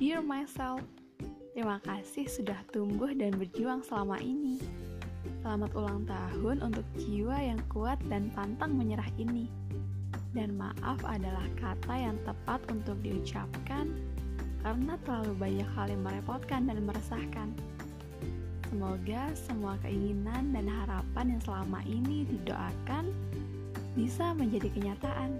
Dear myself, Terima kasih sudah tumbuh dan berjuang selama ini. Selamat ulang tahun untuk jiwa yang kuat dan pantang menyerah ini. Dan maaf adalah kata yang tepat untuk diucapkan karena terlalu banyak hal yang merepotkan dan meresahkan. Semoga semua keinginan dan harapan yang selama ini didoakan bisa menjadi kenyataan.